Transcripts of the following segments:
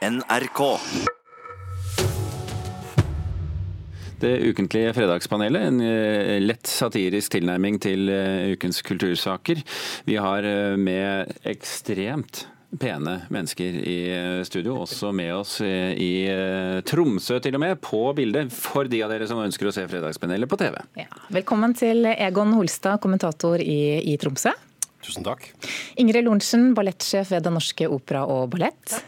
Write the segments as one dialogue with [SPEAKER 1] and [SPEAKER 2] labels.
[SPEAKER 1] NRK.
[SPEAKER 2] Det ukentlige Fredagspanelet, en eh, lett satirisk tilnærming til eh, ukens kultursaker. Vi har eh, med ekstremt pene mennesker i studio, også med oss i Tromsø til og med, på bildet, for de av dere som ønsker å se Fredagspanelet på TV.
[SPEAKER 3] Ja. Velkommen til Egon Holstad, kommentator i, i Tromsø.
[SPEAKER 4] Tusen takk.
[SPEAKER 3] Ingrid Lorentzen, ballettsjef ved Den Norske Opera og Ballett.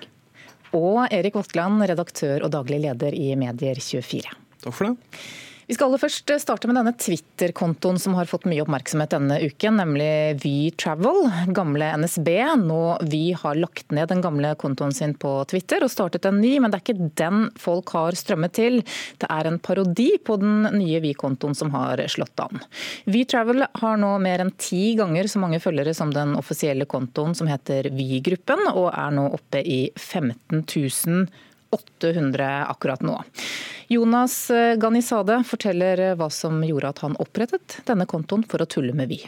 [SPEAKER 3] Og Erik Votland, redaktør og daglig leder i Medier24.
[SPEAKER 5] Takk for det.
[SPEAKER 3] Vi skal aller først starte med denne Twitter-kontoen som har fått mye oppmerksomhet denne uken, nemlig Vy Travel. gamle NSB. Nå Vy har lagt ned den gamle kontoen sin på Twitter og startet en ny, men det er ikke den folk har strømmet til. Det er en parodi på den nye Vy-kontoen som har slått an. Vy Travel har nå mer enn ti ganger så mange følgere som den offisielle kontoen som heter Vy-gruppen, og er nå oppe i 15 000 800 akkurat nå. Jonas Ghanizade forteller hva som gjorde at han opprettet denne kontoen for å tulle med Vy.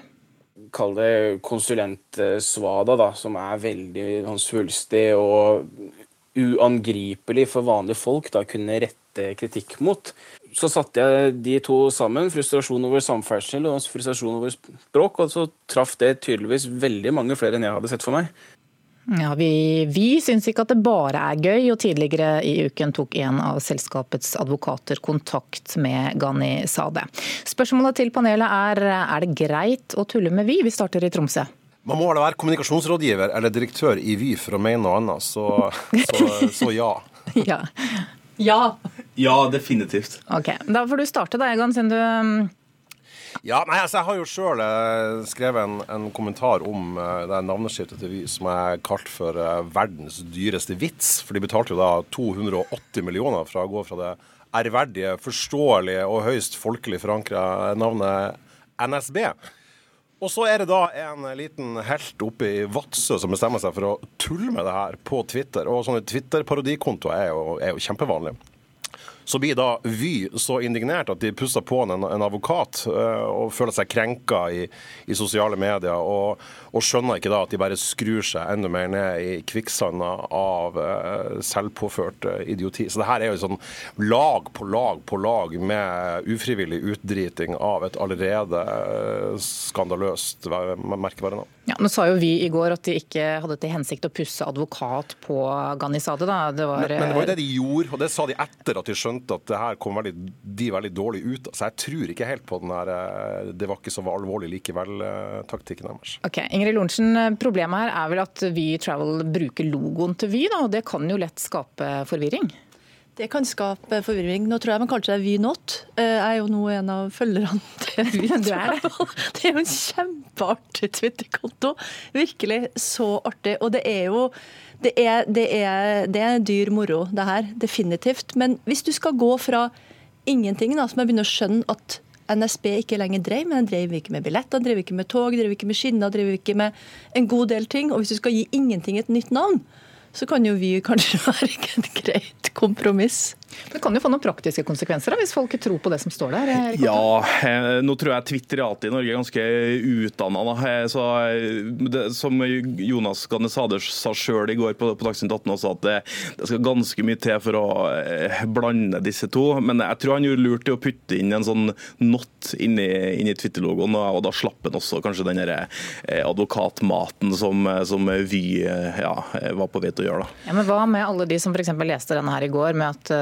[SPEAKER 6] Kall det konsulentsvada, da, som er veldig sånn svulstig og uangripelig for vanlige folk da kunne rette kritikk mot. Så satte jeg de to sammen, frustrasjon over samferdsel og frustrasjon over språk, og så traff det tydeligvis veldig mange flere enn jeg hadde sett for meg.
[SPEAKER 3] Ja, vi, vi syns ikke at det bare er gøy, og tidligere i uken tok en av selskapets advokater kontakt med Ghani Sade. Spørsmålet til panelet er er det greit å tulle med Vy? Vi starter i Tromsø.
[SPEAKER 4] Man må være kommunikasjonsrådgiver eller direktør i Vy for å mene noe annet, så, så, så ja.
[SPEAKER 3] Ja. ja.
[SPEAKER 5] Ja, definitivt.
[SPEAKER 3] Ok, Da får du starte, da, Egan, siden du um,
[SPEAKER 4] Ja, nei, altså Jeg har jo sjøl skrevet en, en, kommentar om eh, det navneskiftet til Vy som er kalt for eh, verdens dyreste vits. For de betalte jo da 280 millioner for å gå fra det ærverdige, forståelige og høyst folkelig forankra navnet NSB. Og så er det da en liten helt oppe i Vadsø som bestemmer seg for å tulle med det her på Twitter. Og sånne Twitter-parodikontoer er, er jo kjempevanlige. Så blir da Vy så indignert at de pusser på en, en advokat uh, og føler seg krenka i, i sosiale medier, og, og, skjønner ikke da at de bare skrur seg enda mer ned i kvikksanda av uh, selvpåført uh, idioti. Så det her er jo sånn lag på lag på lag med ufrivillig utdriting av et allerede skandaløst merkevarenavn.
[SPEAKER 3] Ja, nå sa jo vi i går at de ikke hadde til hensikt å pusse advokat på Ghanisade. Da. Det var,
[SPEAKER 4] men, men, det var jo det de gjorde, og det sa de etter at de skjønte at det her kom veldig, de veldig dårlig ut. Så jeg tror ikke helt på den der 'det var ikke så alvorlig likevel'-taktikken deres.
[SPEAKER 3] Ok, Ingrid Lorentzen, problemet her er vel at Vy Travel bruker logoen til Vy, da, og det kan jo lett skape forvirring?
[SPEAKER 7] Det kan skape forvirring. Nå tror jeg man kaller seg Vy Not. Jeg er jo nå en av følgerne til Vy Travel. Det er jo en kjempeartig Twitter-konto. Virkelig så artig. Og det er jo det er, det er, det er dyr moro, det her. Definitivt. Men hvis du skal gå fra ingenting, da, som jeg begynner å skjønne at NSB ikke lenger drev, men den drev ikke med billetter, drev ikke med tog, drev ikke med skinner, drev ikke med en god del ting. Og hvis du skal gi ingenting et nytt navn, så kan jo vi kanskje være et greit kompromiss.
[SPEAKER 3] Det kan jo få noen praktiske konsekvenser da, hvis folk tror på det som står der?
[SPEAKER 5] Erik. Ja, eh, nå tror jeg Twitter alltid i Norge er ganske utdanna. Eh, som Jonas Ganesader sa sjøl i går på, på Dagsnytt 18 også, at det, det, skal ganske mye til for å eh, blande disse to. Men jeg tror han gjorde lurt i å putte inn en sånn not inni, inni Twitter-logoen, og da slapp han også kanskje den advokatmaten som, som Vy ja, var på vei til å gjøre. Da.
[SPEAKER 3] Ja, men Hva med alle de som f.eks. leste denne her i går, med at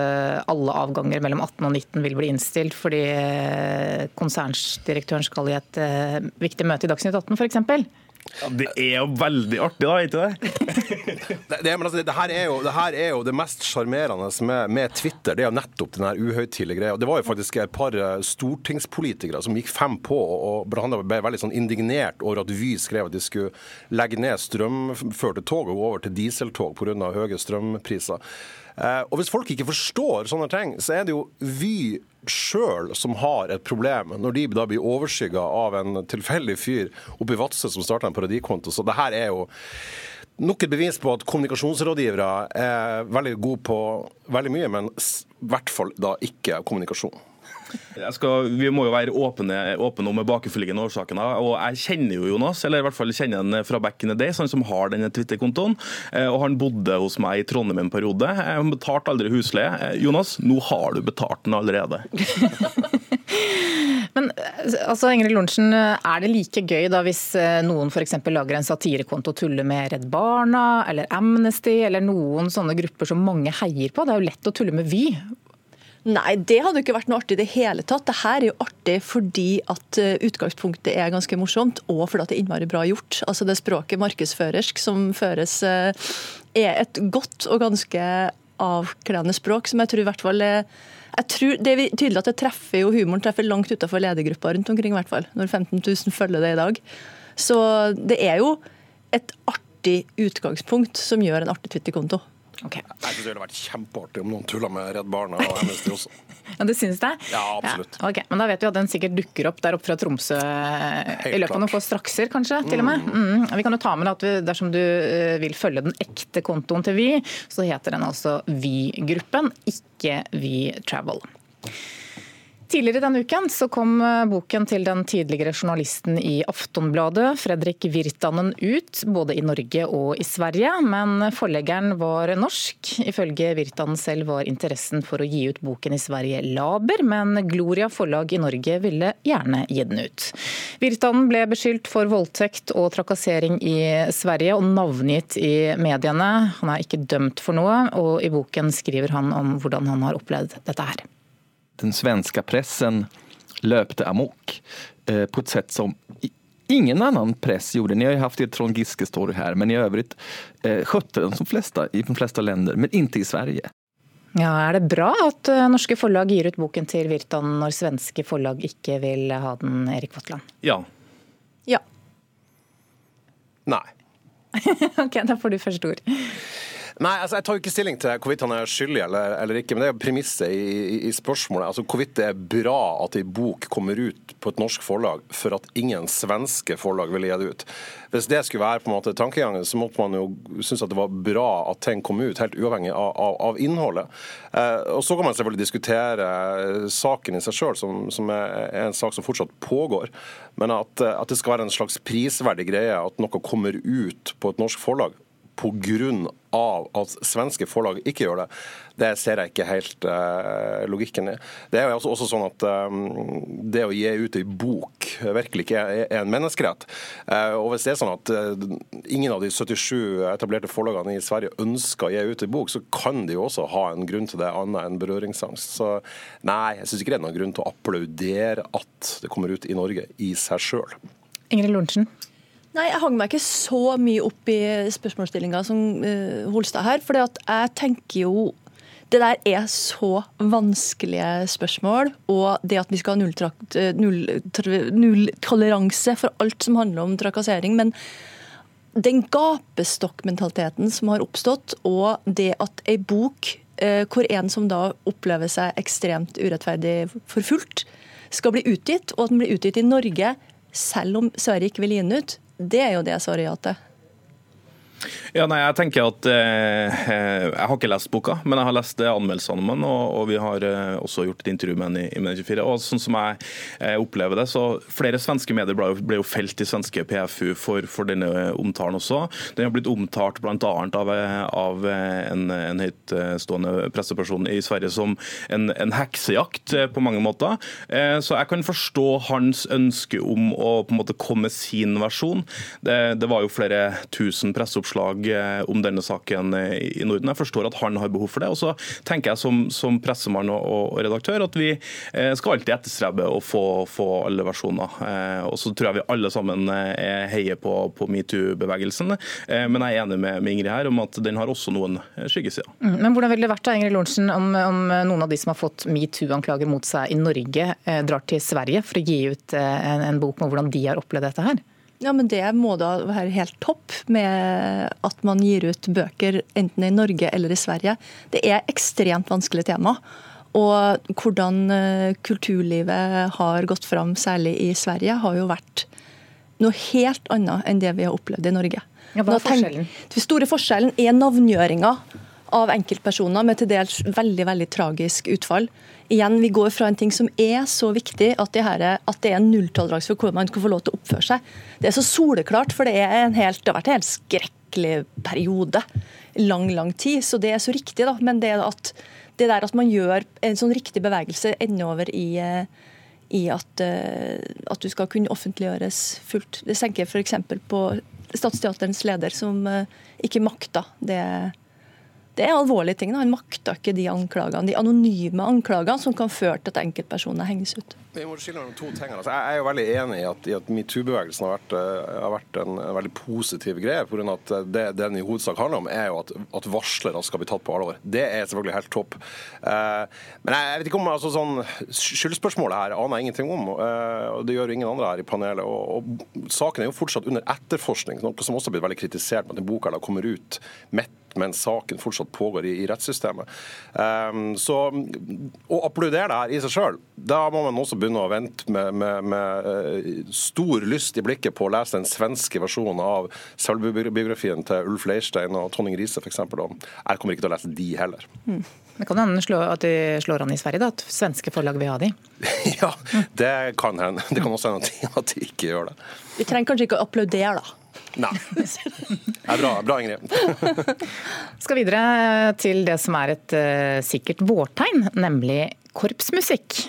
[SPEAKER 3] alle avganger mellom 18 og 19 vil bli innstilt fordi konsernsdirektøren konserndirektøren skal i et eh, viktig møte i Dagsnytt 18 f.eks.
[SPEAKER 5] Ja, det er jo veldig artig, da, ikke det?
[SPEAKER 4] det, det, altså, det, her jo, det, her er jo det mest sjarmerende med, med, Twitter. Det er jo nettopp den uhøytidelige greia. Det var jo faktisk et par eh, stortingspolitikere som gikk fem på og ble veldig sånn indignert over at Vy skrev at de skulle legge ned strømførte tog og gå over til dieseltog pga. høye strømpriser. Eh, og Hvis folk ikke forstår sånne ting, så er det jo Vy sjøl som har et problem, når de da blir overskygga av en tilfeldig fyr oppe i Vadsø som starta en parodikonto. Så det her er jo nok et bevis på at kommunikasjonsrådgivere er veldig gode på veldig mye, men i hvert fall da ikke kommunikasjon.
[SPEAKER 5] Skal, vi må jo være åpne, åpne om bakenforliggende årsakene. og Jeg kjenner jo Jonas, eller i hvert fall kjenner han fra back in the days, han som har denne Twitter-kontoen. Eh, og Han bodde hos meg i Trondheim en periode. Han betalte aldri husleie. Eh, Jonas, nå har du betalt den allerede.
[SPEAKER 3] Men altså, Ingrid Lorentzen, er det like gøy da hvis noen f.eks. lager en satirekonto og tuller med Redd Barna eller Amnesty eller noen sånne grupper som mange heier på? Det er jo lett å tulle med Vy.
[SPEAKER 7] Nei, det hadde jo ikke vært noe artig i det hele tatt. Det her er jo artig fordi at eh, utgangspunktet er ganske morsomt, og fordi at det er innmari bra gjort. Altså Det språket markedsførersk som føres, eh, er et godt og ganske avkledende språk, som jeg tror i hvert fall er jeg tror Det er tydelig at det treffer jo humoren treffer langt utenfor ledergruppa rundt omkring, i hvert fall, når 15 000 følger det i dag. Så det er jo et artig utgangspunkt som gjør en artig Twitter-konto.
[SPEAKER 4] Okay. Jeg synes det ville vært kjempeartig om noen tulla med Redd Barna og Amnesty også.
[SPEAKER 3] ja, Det synes jeg?
[SPEAKER 4] Ja, absolutt.
[SPEAKER 3] Ja, okay. Men da vet vi at den sikkert dukker opp der oppe fra Tromsø Helt i løpet av noen få strakser, kanskje? til og med. Mm. mm. Vi kan jo ta med at vi, dersom du eh, vil følge den ekte kontoen til Vy, så heter den altså Vy-gruppen, ikke Vy Travel. Tidligere denne uken så kom eh, boken til den tidligere journalisten i Aftonbladet, Fredrik Virtanen, ut, både i Norge og i Sverige. Men forleggeren var norsk. Ifølge Virtanen selv var interessen for å gi ut boken i Sverige laber, men Gloria forlag i Norge ville gjerne gi den ut. Virtanen ble beskyldt for voldtekt og trakassering i Sverige, og navngitt i mediene. Han er ikke dømt for noe, og i boken skriver han om hvordan han har opplevd dette her
[SPEAKER 1] den svenska pressen løpte amok eh, på et sett som ingen annen press gjorde. Ni har jo hatt et Trond Giske-story her, men i øvrigt eh, skötte den som flesta, i de fleste länder, men ikke i Sverige.
[SPEAKER 3] Ja, Er det bra at eh, norske forlag gir ut boken til Virtan når svenske forlag ikke vil ha den, Erik Vatland?
[SPEAKER 5] Ja.
[SPEAKER 7] Ja.
[SPEAKER 4] Nei.
[SPEAKER 3] ok, da får du første ord.
[SPEAKER 4] Nei, altså Jeg tar jo ikke stilling til hvorvidt han er skyldig eller, eller ikke, men det er premisset i, i, i, spørsmålet. Altså Hvorvidt det er bra at ei bok kommer ut på et norsk forlag for at ingen svenske forlag ville gi det ut. Hvis det skulle være på en måte tankegangen, så måtte man jo synes at det var bra at ting kom ut, helt uavhengig av, av, av innholdet. Eh, og Så kan man selvfølgelig diskutere saken i seg sjøl, som, som, er en sak som fortsatt pågår. Men at, at det skal være en slags prisverdig greie at noe kommer ut på et norsk forlag pga. at svenske forlag ikke gjør det, det ser jeg ikke helt uh, logikken i. Det er jo også, også sånn at um, det å gi ut ei bok virkelig ikke er en menneskerett. Uh, og hvis det er sånn at uh, ingen av de 77 etablerte forlagene i Sverige ønsker å gi ut ei bok, så kan de jo også ha en grunn til det annet enn berøringsangst. Så nei, jeg syns ikke det er noen grunn til å applaudere at det kommer ut i Norge i seg sjøl.
[SPEAKER 3] Ingrid Lorentzen?
[SPEAKER 7] Nei, Jeg hang meg ikke så mye opp i spørsmålsstillinga som uh, Holstad her. For jeg tenker jo det der er så vanskelige spørsmål. Og det at vi skal ha nulltoleranse null, null for alt som handler om trakassering. Men den gapestokkmentaliteten som har oppstått, og det at ei bok uh, hvor en som da opplever seg ekstremt urettferdig forfulgt, skal bli utgitt, og at den blir utgitt i Norge selv om Sverige ikke vil gi den ut, det er jo det jeg svarer ja til.
[SPEAKER 5] Ja, nei, jeg tenker at eh, Jeg har ikke lest boka, men jeg har lest eh, anmeldelsene om den. Og, og, vi har eh, også gjort et intervju med den i, i Medie24. Og sånn som jeg eh, opplever det, så Flere svenske medier ble, ble jo felt i svenske PFU for, for, denne omtalen også. Den har blitt omtalt bl.a. Av, av en, en høytstående presseperson i Sverige som en, en heksejakt eh, på mange måter. Eh, så jeg kan forstå hans ønske om å på en måte komme med sin versjon. Det, det var jo flere tusen presseoppslag oppslag om denne saken i Norden. Jeg forstår at han har behov for det. Og så tenker jeg som, som pressemann og, og, redaktør at vi eh, skal alltid etterstrebe å få, få alle versjoner. Eh, og så tror jeg vi alle sammen eh, heier på, på metoo-bevegelsen. Men jeg er enig med, med, Ingrid her om at den har også noen skyggesider.
[SPEAKER 3] Mm, men hvordan ville det vært da, Ingrid Lorentzen, om, om noen av de som har fått metoo-anklager mot seg i Norge, drar til Sverige for å gi ut en, en bok om hvordan de har opplevd dette her?
[SPEAKER 7] Ja, men Det må da være helt topp med at man gir ut bøker enten i Norge eller i Sverige. Det er ekstremt vanskelig tema. Og hvordan eh, kulturlivet har gått fram, særlig i Sverige, har jo vært noe helt annet enn det vi har opplevd i Norge.
[SPEAKER 3] Ja, hva er forskjellen?
[SPEAKER 7] Den store forskjellen er navngjøringa av enkeltpersoner med til dels veldig veldig tragisk utfall. Igjen, Vi går fra en ting som er så viktig, at det, her, at det er en nulltoleranse for hvordan man skal få lov til å oppføre seg. Det er så soleklart, for det, helt, det har vært en helt skrekkelig periode. Lang, lang tid. Så det er så riktig. da, Men det, at, det der at man gjør en sånn riktig bevegelse, ender over i eh, i at, eh, at, du skal kunne offentliggjøres fullt. Det tenker jeg f.eks. på Statsteaterens leder, som eh, ikke makta det det er alvorlige ting. Han makter ikke de anklagene, de anonyme anklagene som kan føre til at enkeltpersoner henges ut.
[SPEAKER 4] Vi må skille mellom to ting. Altså, jeg er jo veldig enig i at, at metoo-bevegelsen har uh, har vært en, en, veldig positiv greie. For at det den i hovedsak handler om, er jo at, at, varslere skal bli tatt på alvor. Det er selvfølgelig helt topp. Uh, men jeg, jeg, vet ikke om altså, sånn, Skyldspørsmålet her aner jeg ingenting om. Uh, og Det gjør jo ingen andre her i panelet. Og, og, Saken er jo fortsatt under etterforskning, noe som også har blitt veldig kritisert med at den boka kommer ut midt mens saken fortsatt pågår i, i rettssystemet. Um, så Å applaudere det her i seg sjøl, da må man også begynne å vente med, med, med, eh, stor lyst i blikket på å lese den svenske versjonen av selvbiografien til Ulf Leirstein og Tonning Riise f.eks. Jeg kommer ikke til å lese de heller.
[SPEAKER 3] Mm. Det kan hende at de slår an i Sverige, da, at svenske forlag vil ha de?
[SPEAKER 4] ja, det kan hende. Det kan også hende at de ikke gjør det.
[SPEAKER 7] Vi trenger kanskje ikke å applaudere, da.
[SPEAKER 4] Nei. Det er bra, bra Ingrid.
[SPEAKER 3] Skal videre til det som er et uh, sikkert vårtegn, nemlig korpsmusikk.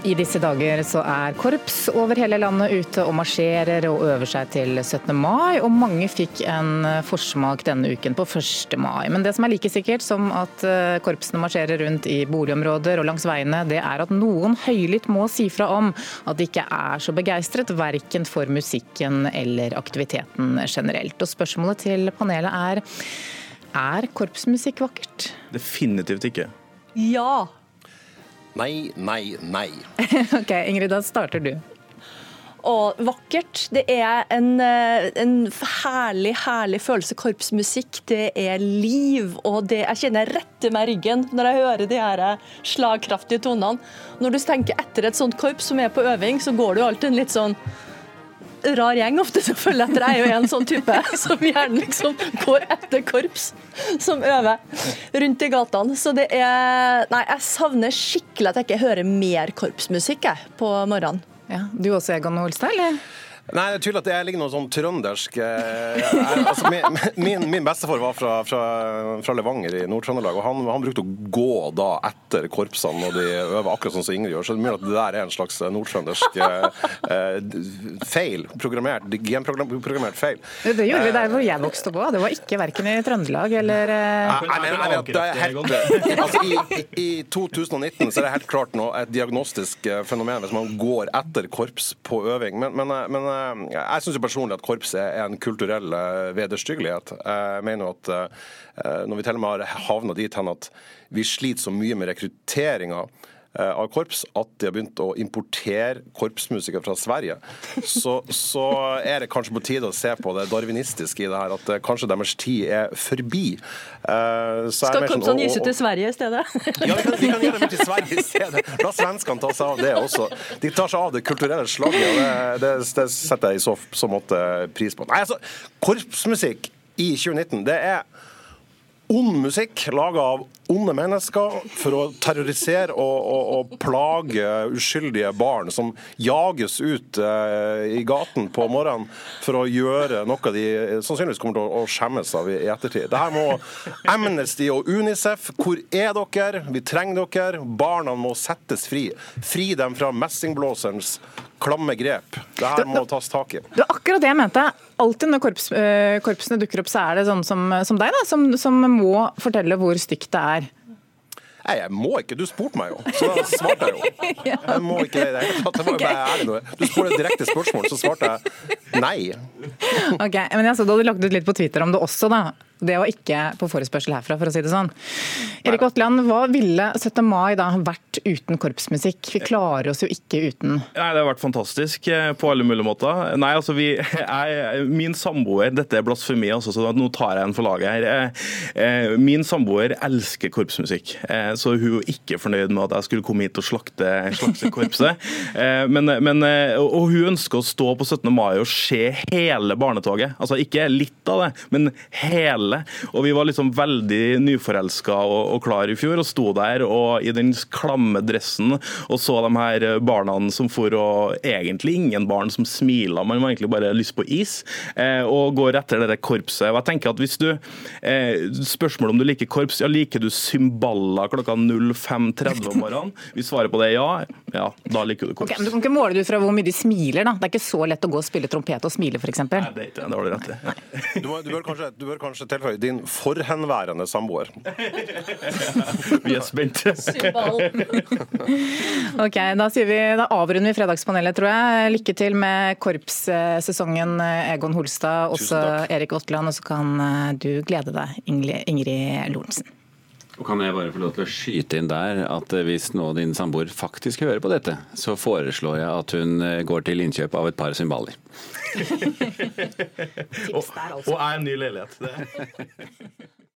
[SPEAKER 3] I disse dager så er korps over hele landet ute og marsjerer og øver seg til 17. mai, og mange fikk en forsmak denne uken på 1. mai. Men det som er like sikkert som at eh, korpsene marsjerer rundt i boligområder og langs veiene, det er at noen høylytt må si fra om at de ikke er så begeistret verken for musikken eller aktiviteten generelt. Og spørsmålet til panelet er er korpsmusikk vakkert?
[SPEAKER 5] Definitivt ikke.
[SPEAKER 7] Ja,
[SPEAKER 4] Nei, nei, nei.
[SPEAKER 3] ok, Ingrid, da starter du.
[SPEAKER 7] Og vakkert. Det er en, eh, en, herlig, herlig følelse. Korpsmusikk, det er liv. Og det, jeg kjenner retter meg ryggen når jeg hører de her slagkraftige tonene. Når du tenker etter et sånt korps som er på øving, så går du alltid en litt sånn rar gjeng ofte som følger etter. Jeg er jo en sånn type som gjerne liksom går etter korps som øver rundt i gatene. Så det er Nei, jeg savner skikkelig at jeg ikke hører mer korpsmusikk jeg, på morgenen.
[SPEAKER 3] Ja, Du også, Egon Olstad, eller?
[SPEAKER 4] Nei, det er tydelig at det ligger noe sånn trøndersk eh, jeg, altså, min, min, min, bestefar var fra, fra, fra Levanger i Nord-Trøndelag, og han, han, brukte å gå da etter korpsene når de øver, akkurat sånn som Ingrid gjør. Så det er mulig at det der er en slags nordtrøndersk eh, eh feil. Programmert, genprogrammert feil.
[SPEAKER 3] Det, det gjorde vi der hvor jeg vokste opp òg. Det var ikke verken i Trøndelag eller eh...
[SPEAKER 4] Nei, men, men, det er helt, altså, i, i, 2019 så er det helt klart nå et diagnostisk eh, fenomen hvis man går etter korps på øving. men, men, men Eh, jeg syns personlig at korps er en kulturell eh, vederstyggelighet. Jeg mener at eh, når vi til og med har havna dit hen at vi sliter så mye med rekrutteringa av korps at de har begynt å importere korpsmusikere fra Sverige, så, så, er det kanskje på tide å se på det darwinistiske i det her. At kanskje deres tid er forbi.
[SPEAKER 7] Uh, Skal korpsene sånn, ut til Sverige i stedet?
[SPEAKER 4] ja, de kan, de kan gi dem til Sverige i stedet. La svenskene ta seg av det også. De tar seg av det kulturelle slaget, og det, det, det setter jeg i så, så måte pris på. Nei, altså, Korpsmusikk i 2019, det er ond musikk laga av onde mennesker for å terrorisere og, og, og, plage uskyldige barn som jages ut eh, i gaten på morgenen for å gjøre noe de sannsynligvis kommer til å, å skjemmes av i, ettertid. Det her må Amnesty og Unicef, hvor er dere? Vi trenger dere. Barna må settes fri. Fri dem fra messingblåserens klamme grep. Det her må tas tak i.
[SPEAKER 3] Det var akkurat det jeg mente. Alltid når korps, eh, korpsene dukker opp, så er det sånn som, som deg, da, som, som må fortelle hvor stygt det er.
[SPEAKER 4] Nei, jeg må ikke. Du spurte meg jo, så da svarte jeg jo. Jeg må ikke det Det var jo bare ærlig tatt. Du spurte direkte spørsmål, så svarte jeg nei.
[SPEAKER 3] Ok, men jeg så Du hadde lagt ut litt på Twitter om det også, da. Det var ikke på forespørsel herfra, for å si det sånn. Erik Vatland, hva ville 17. mai da vært uten korpsmusikk? Vi klarer oss jo ikke uten.
[SPEAKER 5] Nei, Det har vært fantastisk eh, på alle mulige måter. Nei, altså vi, jeg, Min samboer Dette er blasfemi, altså, så nå tar jeg en for laget her. Eh, eh, min samboer elsker korpsmusikk, så hun er ikke fornøyd med at jeg skulle komme hit og slakte, slakte korpset. Men, men, og hun ønsker å stå på 17. mai og se hele barnetoget. Altså ikke litt av det, men hele. Og vi var liksom veldig nyforelska og, og klar i fjor, og sto der og i den klamme dressen og så de her barna som for og egentlig ingen barn som smiler, man har egentlig bare lyst på is, eh, og går etter det korpset. Og jeg tenker at hvis du, eh, Spørsmålet om du liker korps, ja, liker du cymbaler klokka 05.30 om morgenen? Hvis svaret på det er ja, ja, da liker du korps.
[SPEAKER 3] Okay, men du kan ikke måle det ut fra hvor mye de smiler, da. Det er ikke så lett å gå og spille trompet og smile, f.eks.
[SPEAKER 5] Nei, det er ikke det. Det har du rett i.
[SPEAKER 4] Du, du, bør kanskje, du bør kanskje tilføye din forhenværende samboer.
[SPEAKER 5] vi er spente.
[SPEAKER 3] ok, da sier vi da avrunder vi Fredagspanelet, tror jeg. Lykke til med korpssesongen, Egon Holstad, også Erik Votland. Og så kan eh, du glede deg, Ingrid Lorentzen.
[SPEAKER 2] Og kan jeg bare få lov til å skyte inn der at eh, hvis nå din samboer faktisk hører på dette, så foreslår jeg at hun eh, går til innkjøp av et par cymbaler.
[SPEAKER 5] og, og er en ny leilighet. Det.